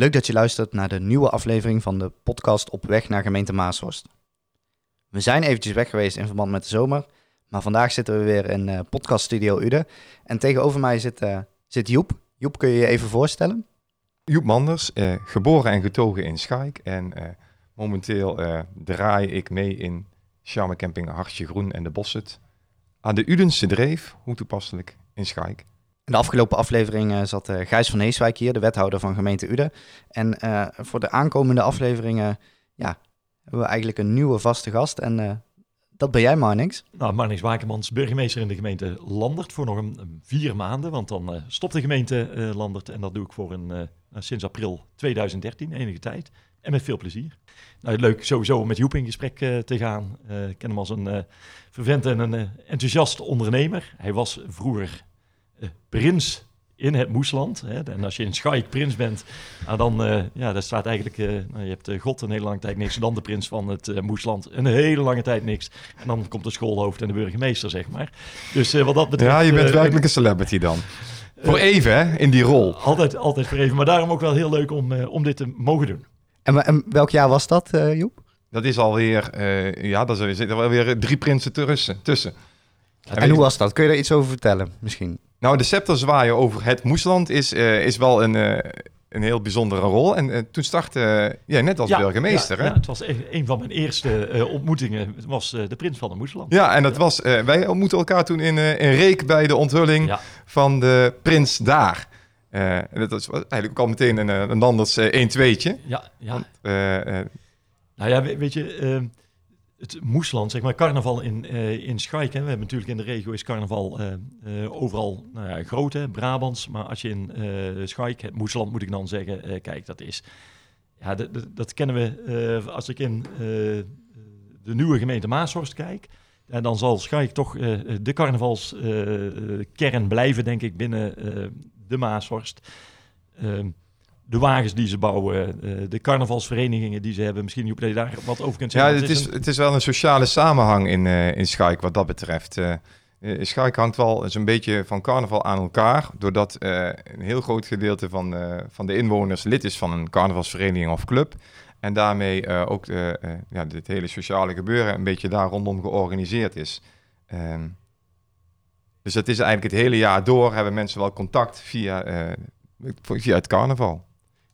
Leuk dat je luistert naar de nieuwe aflevering van de podcast Op weg naar gemeente Maashorst. We zijn eventjes weg geweest in verband met de zomer, maar vandaag zitten we weer in uh, podcaststudio Ude. En tegenover mij zit, uh, zit Joep. Joep, kun je je even voorstellen? Joep Manders, uh, geboren en getogen in Schaik en momenteel draai ik mee in Charme Camping Hartje Groen en de Bosset. Aan de Udense Dreef, hoe toepasselijk, in Schaik. In de afgelopen aflevering uh, zat uh, Gijs van Heeswijk hier, de wethouder van gemeente Uden. En uh, voor de aankomende afleveringen ja, hebben we eigenlijk een nieuwe vaste gast. En dat ben jij, Marnix. Nou, Marnix Wakemans, burgemeester in de gemeente Landert voor nog een, vier maanden. Want dan stopt de gemeente Landert en dat doe ik voor een, sinds april 2013, enige tijd. En met veel plezier. Nou, leuk sowieso om met Joep in gesprek te gaan. ik ken hem als een vervent en een enthousiast ondernemer. Hij was vroeger eh, prins in het Moesland. Hè. En als je in Schaik prins bent, nou dan uh, ja, daar staat eigenlijk, uh, nou, je hebt God een hele lange tijd niks, en dan de prins van het uh, Moesland een hele lange tijd niks. En dan komt de schoolhoofd en de burgemeester, zeg maar. Dus wat dat betreft... Ja, je bent werkelijk een celebrity dan. voor even, hè, in die rol. Altijd, altijd voor even. Maar daarom ook wel heel leuk om, om dit te mogen doen. En, en welk jaar was dat, Joep? Dat is alweer, ja, daar zitten wel weer drie prinsen tussen. tussen. En hoe was dat? Kun je daar iets over vertellen, misschien? Nou, de scepter zwaaien over het Moesland is, uh, is wel een, uh, een heel bijzondere rol. En uh, toen startte jij net als ja, burgemeester. Ja, hè? ja, het was een, een van mijn eerste ontmoetingen. Het was de prins van het Moesland. Ja, en dat was, wij ontmoetten elkaar toen in, in Reek bij de onthulling van de prins daar. dat was eigenlijk ook al meteen een, een anders 1-2'tje. Ja, ja. Want, nou ja, weet je ehm, het Moesland, zeg maar, carnaval in, uh, in Schaik. We hebben natuurlijk in de regio is carnaval uh, uh, overal nou ja, groot, hè, Brabants. Maar als je in uh, Schaik, het Moesland moet ik dan zeggen, kijk, dat is... Ja, dat kennen we als ik in de nieuwe gemeente Maashorst kijk. En dan zal Schaik toch de carnavalskern blijven, denk ik, binnen de Maashorst. Ehm, de wagens die ze bouwen, eh, de carnavalsverenigingen die ze hebben. Misschien dat je daar wat over kunt zeggen. Ja, het is, het is wel een sociale samenhang in, uh, in Schaik wat dat betreft. Uh, Schaik hangt wel zo'n beetje van carnaval aan elkaar, doordat een heel groot gedeelte van, van de inwoners lid is van een carnavalsvereniging of club. En daarmee ook ja, dit hele sociale gebeuren een beetje daar rondom georganiseerd is. Ehm, dus het is eigenlijk het hele jaar door hebben mensen wel contact via, via het carnaval.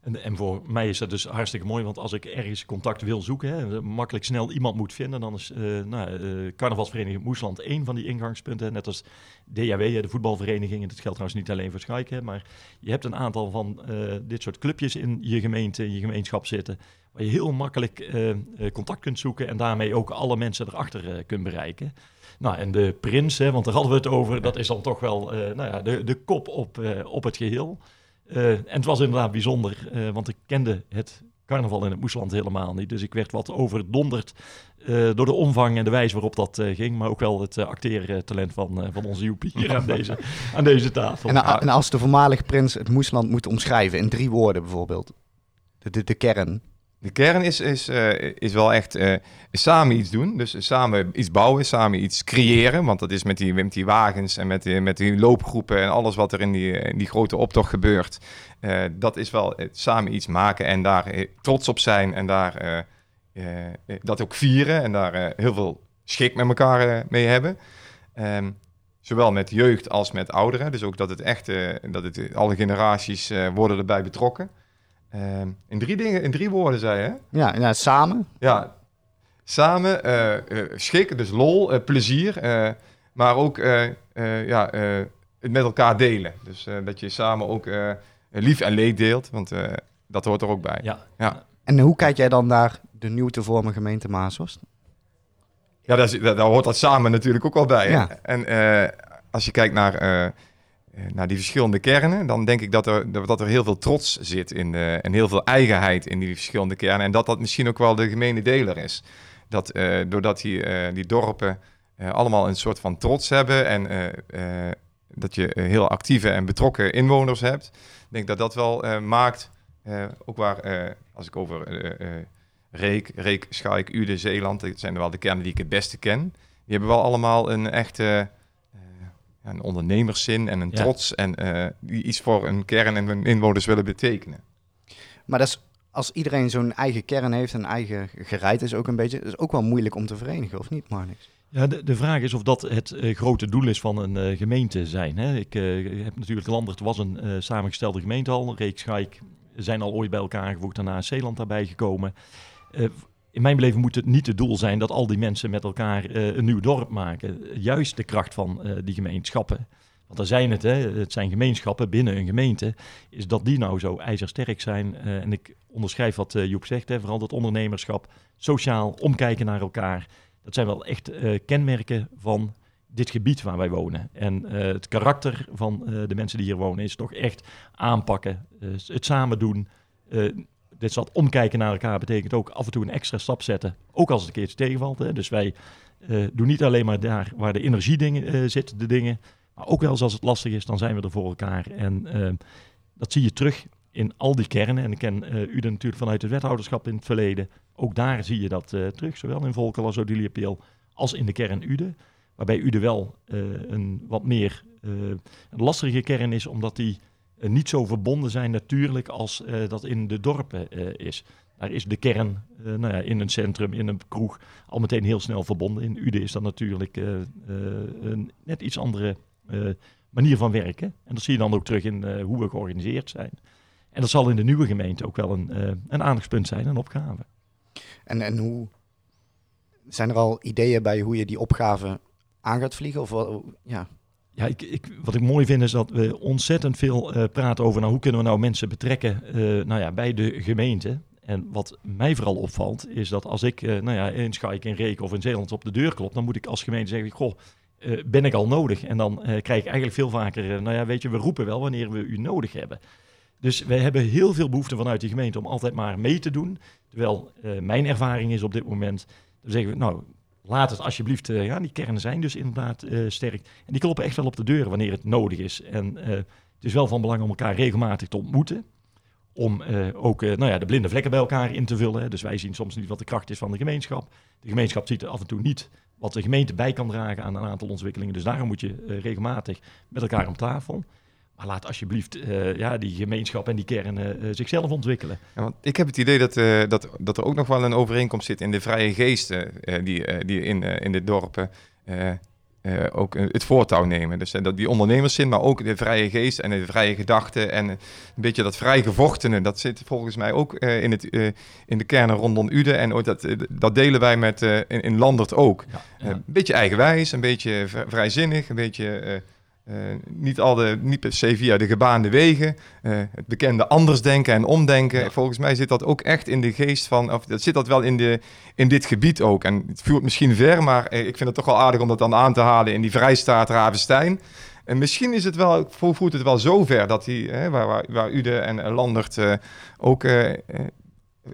En, en, voor mij is dat dus hartstikke mooi, want als ik ergens contact wil zoeken, hè, makkelijk snel iemand moet vinden, dan is uh, nou, uh, Carnavalsvereniging Moesland één van die ingangspunten. Net als DAW, de voetbalvereniging, en dat geldt trouwens niet alleen voor Schaik, maar je hebt een aantal van uh, dit soort clubjes in je gemeente, in je gemeenschap zitten, waar je heel makkelijk contact kunt zoeken en daarmee ook alle mensen erachter kunt bereiken. Nou, en de prins, hè, want daar hadden we het over, dat is dan toch wel nou ja, de, de kop op, op het geheel. Uh, en het was inderdaad bijzonder, uh, want ik kende het carnaval in het Moesland helemaal niet. Dus ik werd wat overdonderd uh, door de omvang en de wijze waarop dat ging. Maar ook wel het acteertalent van, van onze Joepie hier aan deze, aan deze tafel. En, en, als de voormalige prins het Moesland moet omschrijven in drie woorden bijvoorbeeld. De, de, de kern. De kern is, is, uh, is wel echt uh, samen iets doen. Dus samen iets bouwen, samen iets creëren. Want dat is met die, met die wagens en met die, met die loopgroepen en alles wat er in die, in die grote optocht gebeurt. Uh, dat is wel samen iets maken en daar trots op zijn en daar dat ook vieren. En daar heel veel schik met elkaar mee hebben. Um, zowel met jeugd als met ouderen. Dus ook dat het echt, dat het, alle generaties worden erbij betrokken. Uh, in drie dingen, in drie woorden zei je, Ja, ja samen. Ja, samen, uh, uh, schik, dus lol, uh, plezier, maar ook ja, het met elkaar delen. Dus dat je samen ook lief en leed deelt, want dat hoort er ook bij. Ja. ja. En hoe kijk jij dan naar de nieuw te vormen gemeente Maashorst? Ja, daar, daar, hoort dat samen natuurlijk ook wel bij. Ja. En als je kijkt naar eh, naar die verschillende kernen, dan denk ik dat er, dat er heel veel trots zit in de, en heel veel eigenheid in die verschillende kernen. En dat dat misschien ook wel de gemene deler is. Dat uh, doordat die, die dorpen allemaal een soort van trots hebben en dat je heel actieve en betrokken inwoners hebt, denk dat dat wel maakt, ook waar, als ik over Reek, Reek, Schaik, Ude, Zeeland, dat zijn wel de kernen die ik het beste ken, die hebben wel allemaal een echte een ondernemerszin en een trots en uh, die iets voor een kern en hun inwoners willen betekenen. Maar dat is, als iedereen zo'n eigen kern heeft en eigen gereid is ook een beetje, is ook wel moeilijk om te verenigen, of niet, Marnix? Ja, de, de vraag is of dat het uh, grote doel is van een uh, gemeente zijn. Hè? Ik uh, heb natuurlijk, Landert was een samengestelde gemeente al. Reek Schaik zijn al ooit bij elkaar gevoegd, daarna is Zeeland daarbij gekomen. In mijn beleving moet het niet het doel zijn dat al die mensen met elkaar een nieuw dorp maken. Juist de kracht van die gemeenschappen want daar zijn het, hè, het zijn gemeenschappen binnen een gemeente, is dat die nou zo ijzersterk zijn. Uh, en ik onderschrijf wat Joep zegt, hè, vooral dat ondernemerschap, sociaal omkijken naar elkaar. Dat zijn wel echt kenmerken van dit gebied waar wij wonen. En het karakter van de mensen die hier wonen is toch echt aanpakken, het samen doen. Dit dat omkijken naar elkaar betekent ook af en toe een extra stap zetten, ook als het een keertje tegenvalt. Hè. Dus wij doen niet alleen maar daar waar de energie dingen, zit, de dingen, maar ook wel eens als het lastig is, dan zijn we er voor elkaar. En uh, dat zie je terug in al die kernen. En ik ken uh, u natuurlijk vanuit het wethouderschap in het verleden. Ook daar zie je dat terug, zowel in Volkel als Odiliapeel als in de kern Ude. Waarbij Ude wel een wat meer lastige kern is, omdat die niet zo verbonden zijn natuurlijk als dat in de dorpen is. Daar is de kern nou ja, in een centrum, in een kroeg, al meteen heel snel verbonden. In Ude is dat natuurlijk een net iets andere manier van werken. En dat zie je dan ook terug in hoe we georganiseerd zijn. En dat zal in de nieuwe gemeente ook wel een, een aandachtspunt zijn, een opgave. En, en hoe zijn er al ideeën bij hoe je die opgave aan gaat vliegen? Of, ja. Ja, ik, ik, wat ik mooi vind is dat we ontzettend veel uh, praten over nou, hoe kunnen we nou mensen betrekken uh, nou ja, bij de gemeente. En wat mij vooral opvalt, is dat als ik uh, nou ja, in Schaik, in Reken of in Zeeland op de deur klop, dan moet ik als gemeente zeggen, goh, ben ik al nodig? En dan krijg ik eigenlijk veel vaker, nou ja, weet je, we roepen wel wanneer we u nodig hebben. Dus we hebben heel veel behoefte vanuit de gemeente om altijd maar mee te doen. Terwijl mijn ervaring is op dit moment, dan zeggen we, nou, laat het alsjeblieft, ja, die kernen zijn dus inderdaad sterk. En die kloppen echt wel op de deur wanneer het nodig is. En het is wel van belang om elkaar regelmatig te ontmoeten. Om ook nou ja, de blinde vlekken bij elkaar in te vullen. Dus wij zien soms niet wat de kracht is van de gemeenschap. De gemeenschap ziet af en toe niet wat de gemeente bij kan dragen aan een aantal ontwikkelingen. Dus daarom moet je regelmatig met elkaar om tafel. Maar laat alsjeblieft uh, ja, die gemeenschap en die kern uh, zichzelf ontwikkelen. Ja, want ik heb het idee dat, dat, dat er ook nog wel een overeenkomst zit in de vrije geesten die, die in, in de dorpen ook het voortouw nemen. Dus dat die ondernemerszin, maar ook de vrije geest en de vrije gedachten en een beetje dat vrij gevochtene, dat zit volgens mij ook in, het, in de kernen rondom Ude. En ook dat, dat delen wij met, in, in Landert ook. Ja, ja. een beetje eigenwijs, een beetje vrijzinnig, een beetje niet, al de, niet per se via de gebaande wegen. Uh, het bekende anders denken en omdenken. Ja. Volgens mij zit dat ook echt in de geest van. Of dat zit dat wel in, de, in dit gebied ook. En het voert misschien ver, maar uh, ik vind het toch wel aardig om dat dan aan te halen in die Vrijstaat Ravenstein. En misschien is het wel, voert het wel zo ver dat die, waar, waar, waar Ude en Landert ook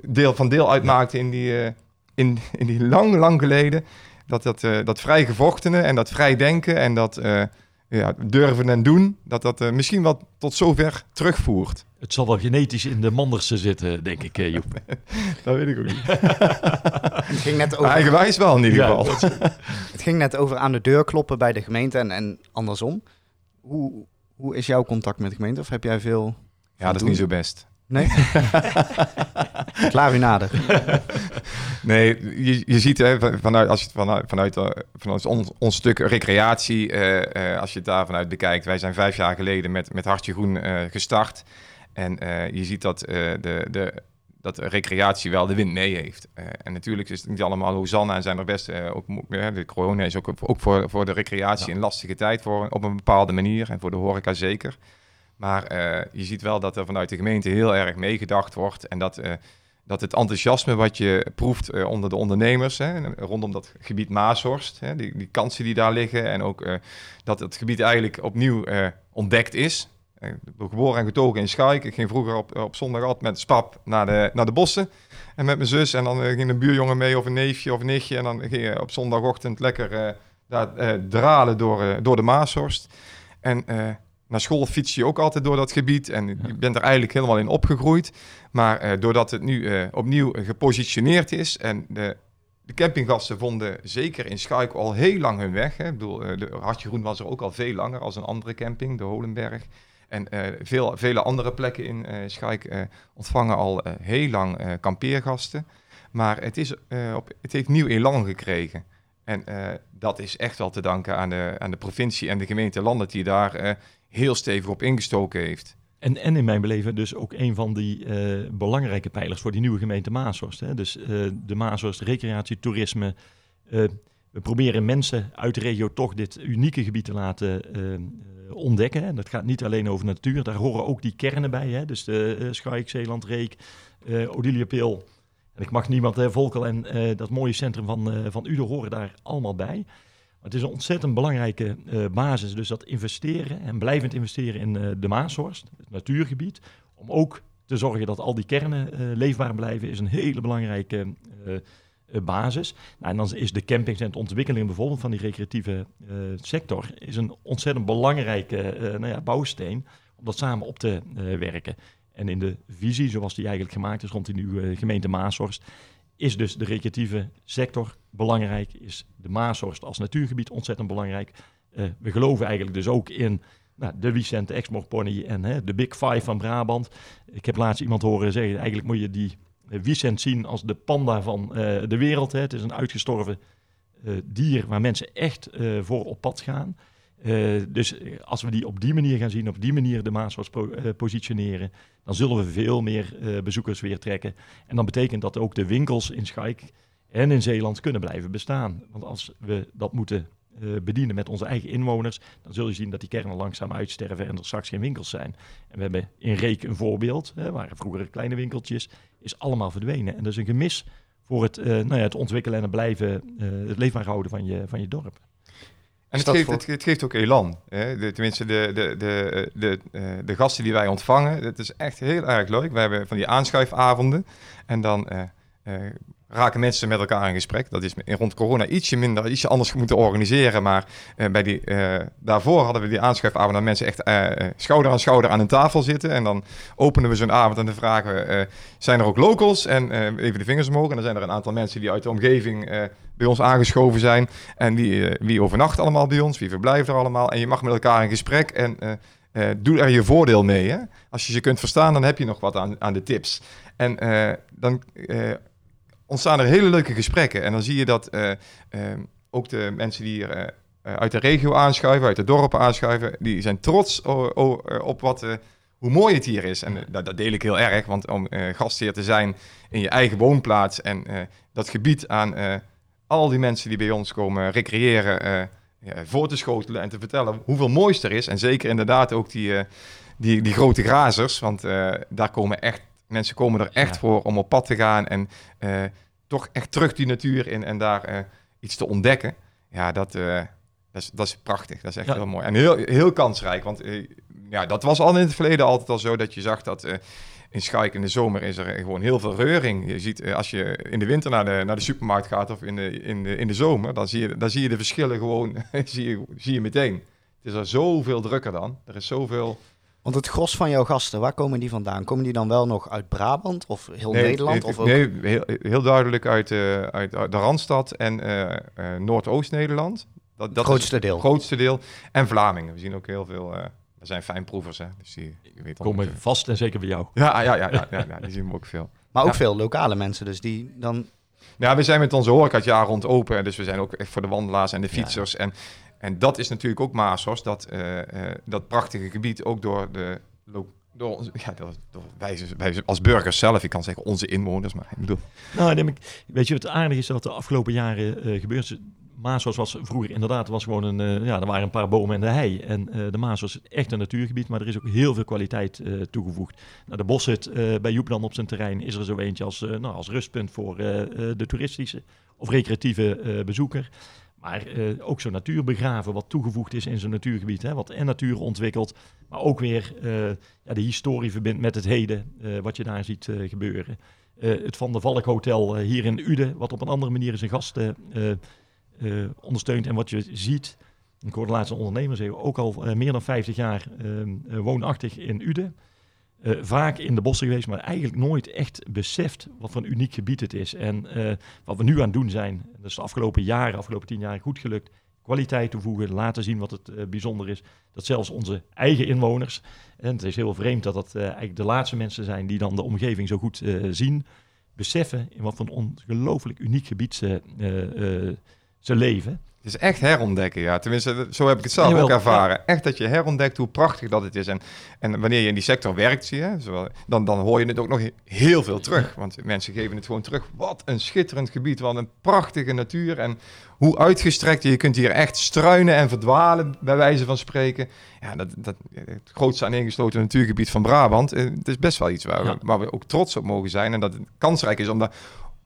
deel van deel uitmaakten in die, in, in die lang, lang geleden. Dat, dat, dat vrij gevochtene en dat vrij denken en dat ja, durven en doen, dat dat uh, misschien wel tot zover terugvoert. Het zal wel genetisch in de Mandersen zitten, denk ik, Joep. dat weet ik ook niet. het ging net over... Eigenwijs wel in ieder ja, geval. het ging net over aan de deur kloppen bij de gemeente en, en andersom. Hoe, hoe is jouw contact met de gemeente? Of heb jij veel... Ja, dat is niet zo best. Nee? Klaar u nader. Nee, je, je ziet hè, vanuit, als je het vanuit, vanuit, uh, vanuit ons, ons, stuk recreatie, uh, uh, als je het daar vanuit bekijkt. Wij zijn vijf jaar geleden met, met Hartje Groen gestart. En je ziet dat, de, de, dat recreatie wel de wind mee heeft. en natuurlijk is het niet allemaal Hosanna en zijn er best ook... de corona is ook, ook voor, voor de recreatie ja. een lastige tijd voor, op een bepaalde manier. En voor de horeca zeker. Maar je ziet wel dat er vanuit de gemeente heel erg meegedacht wordt. En dat, dat het enthousiasme wat je proeft uh, onder de ondernemers, hè, rondom dat gebied Maashorst, hè, die, die kansen die daar liggen. En ook dat het gebied eigenlijk opnieuw ontdekt is. Ik ben geboren en getogen in Schaik. Ik ging vroeger op, op zondag met spap naar de, naar de bossen. En met mijn zus. En dan ging een buurjongen mee of een neefje of een nichtje. En dan ging je op zondagochtend lekker daar dralen door, door de Maashorst. En naar school fiets je ook altijd door dat gebied en je bent er eigenlijk helemaal in opgegroeid. Maar uh, doordat het nu uh, opnieuw gepositioneerd is en de, de campinggasten vonden zeker in Schaik al heel lang hun weg. Hè. Ik bedoel, uh, de Hartje Groen was er ook al veel langer als een andere camping, de Holenberg. En veel, vele andere plekken in uh, Schaik ontvangen al heel lang kampeergasten. Maar het, is, op, het heeft nieuw elan gekregen. En dat is echt wel te danken aan de, aan de provincie en de gemeente Landen die daar heel stevig op ingestoken heeft. En, en in mijn beleving dus ook een van die uh, belangrijke pijlers voor die nieuwe gemeente Maashorst. Hè. Dus uh, de Maashorst, recreatie, toerisme. Uh, we proberen mensen uit de regio toch dit unieke gebied te laten ontdekken. En dat gaat niet alleen over natuur, daar horen ook die kernen bij. Hè. Dus de Schaik, Zeeland, Reek, Pil. En ik mag niemand, Volkel en dat mooie centrum van, van Ude horen daar allemaal bij het is een ontzettend belangrijke uh, basis. Dus dat investeren en blijvend investeren in uh, de Maashorst, het natuurgebied. Om ook te zorgen dat al die kernen leefbaar blijven, is een hele belangrijke basis. Nou, en dan is de campings en de ontwikkeling bijvoorbeeld van die recreatieve sector... is een ontzettend belangrijke nou ja, bouwsteen om dat samen op te werken. En in de visie, zoals die eigenlijk gemaakt is rond die nieuwe gemeente Maashorst is dus de recreatieve sector belangrijk, is de Maashorst als natuurgebied ontzettend belangrijk. Uh, we geloven eigenlijk dus ook in nou, de Vicente Exmoor Pony en hè, de Big Five van Brabant. Ik heb laatst iemand horen zeggen, eigenlijk moet je die uh, Vicent zien als de panda van de wereld. Hè. Het is een uitgestorven dier waar mensen echt voor op pad gaan. Uh, dus als we die op die manier gaan zien, op die manier de Maaswas uh, positioneren, dan zullen we veel meer bezoekers weer trekken. En dan betekent dat ook de winkels in Schaik en in Zeeland kunnen blijven bestaan. Want als we dat moeten bedienen met onze eigen inwoners, dan zul je zien dat die kernen langzaam uitsterven en er straks geen winkels zijn. En we hebben in Reek een voorbeeld, hè, waar vroeger kleine winkeltjes, is allemaal verdwenen. En dat is een gemis voor het, nou ja, het ontwikkelen en het blijven, het leefbaar houden van je, van je dorp. En het geeft, het, het geeft, ook elan. Hè? De, tenminste, de, de, de, de, eh, de, gasten die wij ontvangen, het is echt heel erg leuk. We hebben van die aanschuifavonden. En dan uh, uh, raken mensen met elkaar in gesprek. Dat is rond corona ietsje minder, ietsje anders moeten organiseren. Maar uh, bij die, daarvoor hadden we die aanschuifavond dat mensen echt schouder aan schouder aan een tafel zitten. En dan openen we zo'n avond en dan vragen we, zijn er ook locals? En even de vingers omhoog. En dan zijn er een aantal mensen die uit de omgeving bij ons aangeschoven zijn. En wie, wie overnacht allemaal bij ons, wie verblijft er allemaal. En je mag met elkaar in gesprek en... doe er je voordeel mee. Hè? Als je ze kunt verstaan, dan heb je nog wat aan, aan de tips. En dan ontstaan er hele leuke gesprekken. En dan zie je dat ook de mensen die hier uit de regio aanschuiven, uit de dorpen aanschuiven, die zijn trots op wat, hoe mooi het hier is. En dat, dat, deel ik heel erg, want om gastheer te zijn in je eigen woonplaats en dat gebied aan al die mensen die bij ons komen recreëren, voor te schotelen en te vertellen hoeveel moois er is. En zeker inderdaad ook die, die, die grote grazers, want daar komen echt Mensen komen er echt voor om op pad te gaan en toch echt terug die natuur in en daar iets te ontdekken. Ja, dat, dat, is, dat is prachtig. Dat is echt heel mooi. En heel, heel kansrijk. Want ja, dat was al in het verleden altijd al zo dat je zag dat in Schaik in de zomer is er gewoon heel veel reuring. Je ziet als je in de winter naar de, naar de supermarkt gaat of in de, in de, in de zomer, dan zie, je, dan zie je de verschillen gewoon zie je, zie je meteen. Het is er zoveel drukker dan. Er is zoveel want het gros van jouw gasten, waar komen die vandaan? Komen die dan wel nog uit Brabant of heel Nederland? of ook... nee heel, heel, duidelijk uit, uh, uit, de Randstad en uh, uh, Noordoost-Nederland. Dat, dat grootste deel. Het grootste deel. En Vlamingen. We zien ook heel veel... er zijn fijnproevers, hè. Dus die, je weet komen vast en zeker bij jou. Ja, ja, ja, ja, ja, ja die zien we ook veel. Maar ook ja. veel lokale mensen, dus die dan... Ja, we zijn met onze horeca het jaar rond open. Dus we zijn ook echt voor de wandelaars en de fietsers. Ja. En, en dat is natuurlijk ook Maasos, dat, dat prachtige gebied ook door de door, ja, door, door wij, wij, als burgers zelf, ik kan zeggen onze inwoners, maar ik bedoel... Nou, ik, weet je, het aardige is dat de afgelopen jaren uh, gebeurt. Maaswas was vroeger inderdaad was gewoon een, uh, ja, er waren een paar bomen en de hei. En uh, de Maas was echt een natuurgebied, maar er is ook heel veel kwaliteit uh, toegevoegd. Nou, de Boshut bij Joeplan op zijn terrein is er zo eentje als, nou, als rustpunt voor de toeristische of recreatieve bezoeker. Maar ook zo'n natuurbegraven wat toegevoegd is in zo'n natuurgebied. Hè, wat en natuur ontwikkelt, maar ook weer ja, de historie verbindt met het heden. Wat je daar ziet gebeuren. het Van de Valk Hotel hier in Uden, wat op een andere manier zijn gasten ondersteunt. En wat je ziet, ik hoorde laatst een ondernemer ook al meer dan 50 jaar woonachtig in Uden. Uh, vaak in de bossen geweest, maar eigenlijk nooit echt beseft wat voor een uniek gebied het is. En uh, wat we nu aan het doen zijn, dat is de afgelopen jaren, afgelopen tien jaar goed gelukt, kwaliteit toevoegen, laten zien wat het bijzonder is. Dat zelfs onze eigen inwoners, en het is heel vreemd dat dat eigenlijk de laatste mensen zijn die dan de omgeving zo goed zien, beseffen in wat voor een ongelooflijk uniek gebied ze, ze leven. Het is echt herontdekken, ja. Tenminste, zo heb ik het zelf ook ervaren. Echt dat je herontdekt hoe prachtig dat het is. En, en wanneer je in die sector werkt, zie je, zo, dan, dan hoor je het ook nog heel veel terug. Want mensen geven het gewoon terug. Wat een schitterend gebied, wat een prachtige natuur. En hoe uitgestrekt, je kunt hier echt struinen en verdwalen, bij wijze van spreken. Ja, dat, dat, het grootste aaneengesloten natuurgebied van Brabant, eh, het is best wel iets waar, we, waar we ook trots op mogen zijn. En dat het kansrijk is om daar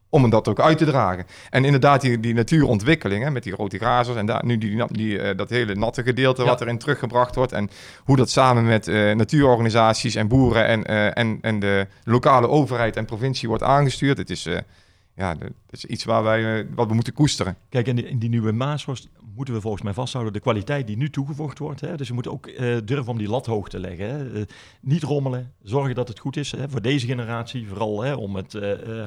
om dat ook uit te dragen. En inderdaad, die, die natuurontwikkeling hè, met die rode grazers en daar, nu die, die, uh, dat hele natte gedeelte wat erin teruggebracht wordt. En hoe dat samen met uh, natuurorganisaties en boeren en, uh, en, en de lokale overheid en provincie wordt aangestuurd. Het is ja, dat is iets waar wij, eh, wat we moeten koesteren. Kijk, in, in die nieuwe Maasworst moeten we volgens mij vasthouden de kwaliteit die nu toegevoegd wordt. Hè? Dus we moeten ook uh, durven om die lat hoog te leggen. Hè? Uh, niet rommelen, zorgen dat het goed is hè? voor deze generatie. Vooral hè, om het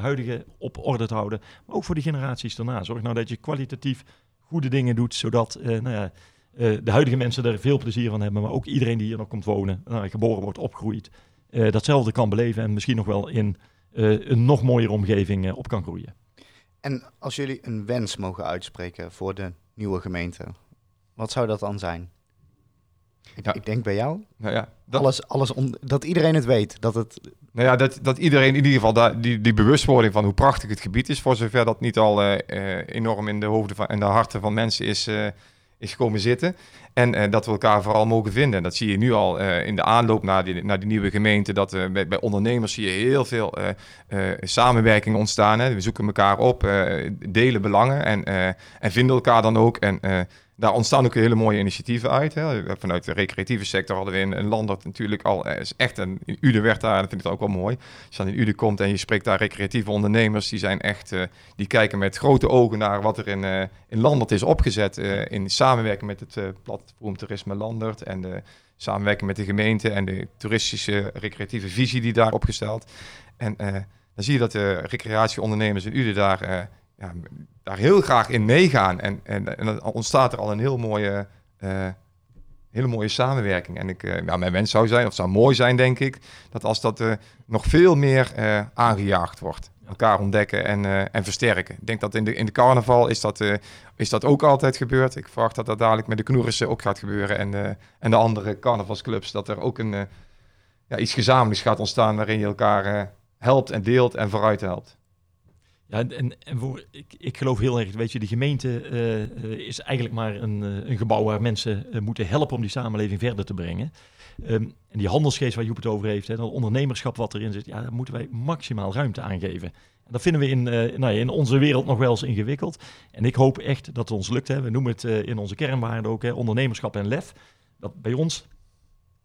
huidige op orde te houden. Maar ook voor de generaties daarna. Zorg nou dat je kwalitatief goede dingen doet, zodat nou ja, de huidige mensen er veel plezier van hebben. Maar ook iedereen die hier nog komt wonen, nou, geboren wordt, opgroeit, datzelfde kan beleven. En misschien nog wel in een nog mooiere omgeving uh, op kan groeien. En als jullie een wens mogen uitspreken voor de nieuwe gemeente, wat zou dat dan zijn? Ik, ja. ik denk bij jou. Nou ja, dat... Alles, alles dat iedereen het weet. Dat het... Nou ja, dat, dat iedereen in ieder geval da, die, die bewustwording van hoe prachtig het gebied is, voor zover dat niet al uh, enorm in de hoofden van, en de harten van mensen is, is komen zitten. En uh, dat we elkaar vooral mogen vinden. Dat zie je nu al uh, in de aanloop naar die, naar die nieuwe gemeente. Dat bij, bij, ondernemers zie je heel veel samenwerking ontstaan. Hè. We zoeken elkaar op, delen belangen en, en vinden elkaar dan ook. En daar ontstaan ook hele mooie initiatieven uit. Hè. Vanuit de recreatieve sector hadden we in, een land dat natuurlijk al is echt een. In Ude werd daar, dat vind ik ook wel mooi. Als je dan in Ude komt en je spreekt daar recreatieve ondernemers, die zijn echt. Uh, die kijken met grote ogen naar wat er in, uh, in Landert is opgezet. In samenwerking met het platform Toerisme Landert en de samenwerking met de gemeente en de toeristische recreatieve visie die daar opgesteld. En dan zie je dat de recreatieondernemers in Ude daar ja, daar heel graag in meegaan. En, en, en dan ontstaat er al een heel mooie, uh, hele mooie samenwerking. En ik, uh, nou, mijn wens zou zijn, of zou mooi zijn, denk ik, dat als dat uh, nog veel meer aangejaagd wordt. Elkaar ontdekken en, en versterken. Ik denk dat in de, in de carnaval is dat, is dat ook altijd gebeurd. Ik verwacht dat dat dadelijk met de Knoerissen ook gaat gebeuren. En, en de andere carnavalsclubs, dat er ook een, ja, iets gezamenlijks gaat ontstaan waarin je elkaar helpt en deelt en vooruit helpt. Ja, en, en voor, ik, ik geloof heel erg, weet je, de gemeente uh, is eigenlijk maar een, uh, een gebouw waar mensen moeten helpen om die samenleving verder te brengen. Um, en die handelsgeest waar Joep het over heeft, hè, dat ondernemerschap wat erin zit, ja, daar moeten wij maximaal ruimte aan geven. En dat vinden we in, nou ja, in onze wereld nog wel eens ingewikkeld. En ik hoop echt dat het ons lukt. Hè. We noemen het in onze kernwaarden ook hè, ondernemerschap en lef. Dat bij ons,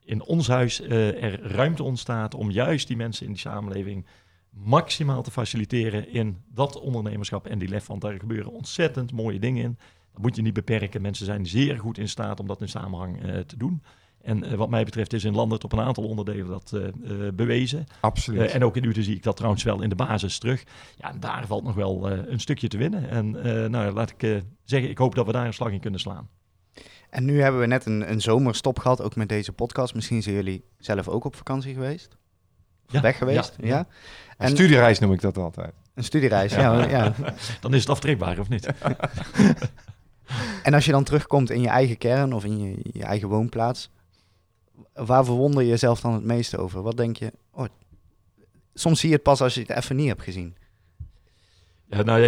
in ons huis, er ruimte ontstaat om juist die mensen in die samenleving maximaal te faciliteren in dat ondernemerschap en die lef. Want daar gebeuren ontzettend mooie dingen in. Dat moet je niet beperken. Mensen zijn zeer goed in staat om dat in samenhang uh, te doen. En uh, wat mij betreft is in landen op een aantal onderdelen dat uh, bewezen. Absoluut. en ook in Utrecht zie ik dat trouwens wel in de basis terug. Ja, daar valt nog wel een stukje te winnen. En nou, laat ik zeggen, ik hoop dat we daar een slag in kunnen slaan. En nu hebben we net een, een zomerstop gehad, ook met deze podcast. Misschien zijn jullie zelf ook op vakantie geweest? Ja. weg geweest. Ja. ja. Een studiereis noem ik dat altijd. Een studiereis, ja. ja. Dan is het aftrekbaar, of niet? en als je dan terugkomt in je eigen kern of in je, je eigen woonplaats, waar verwonder je jezelf dan het meeste over? Wat denk je? Oh, soms zie je het pas als je het even niet hebt gezien. Ja, nou,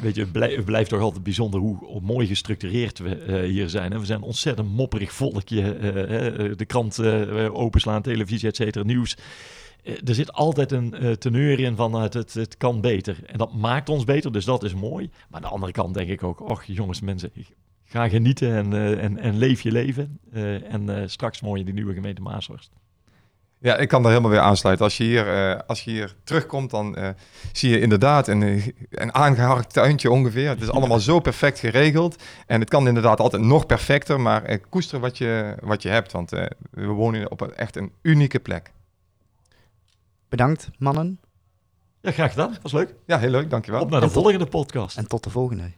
weet je, het blijft, toch altijd bijzonder hoe mooi gestructureerd we uh, hier zijn. We zijn een ontzettend mopperig volkje. Uh, de krant openslaan, televisie, et cetera, nieuws. Eh, er zit altijd een uh, teneur in van het, het, het, kan beter. En dat maakt ons beter, dus dat is mooi. Maar aan de andere kant denk ik ook, och jongens, mensen, ga genieten en, uh, en, en leef je leven. en straks mooi in die nieuwe gemeente Maashorst. Ja, ik kan daar helemaal weer aansluiten. Als je hier, als je hier terugkomt, dan zie je inderdaad een, een aangeharkt tuintje ongeveer. Het is allemaal zo perfect geregeld. En het kan inderdaad altijd nog perfecter, maar koester wat je, wat je hebt. Want we wonen op een, echt een unieke plek. Bedankt, mannen. Ja, graag gedaan. Was leuk. Ja, heel leuk. Dankjewel. Op naar de volgende podcast. En tot de volgende.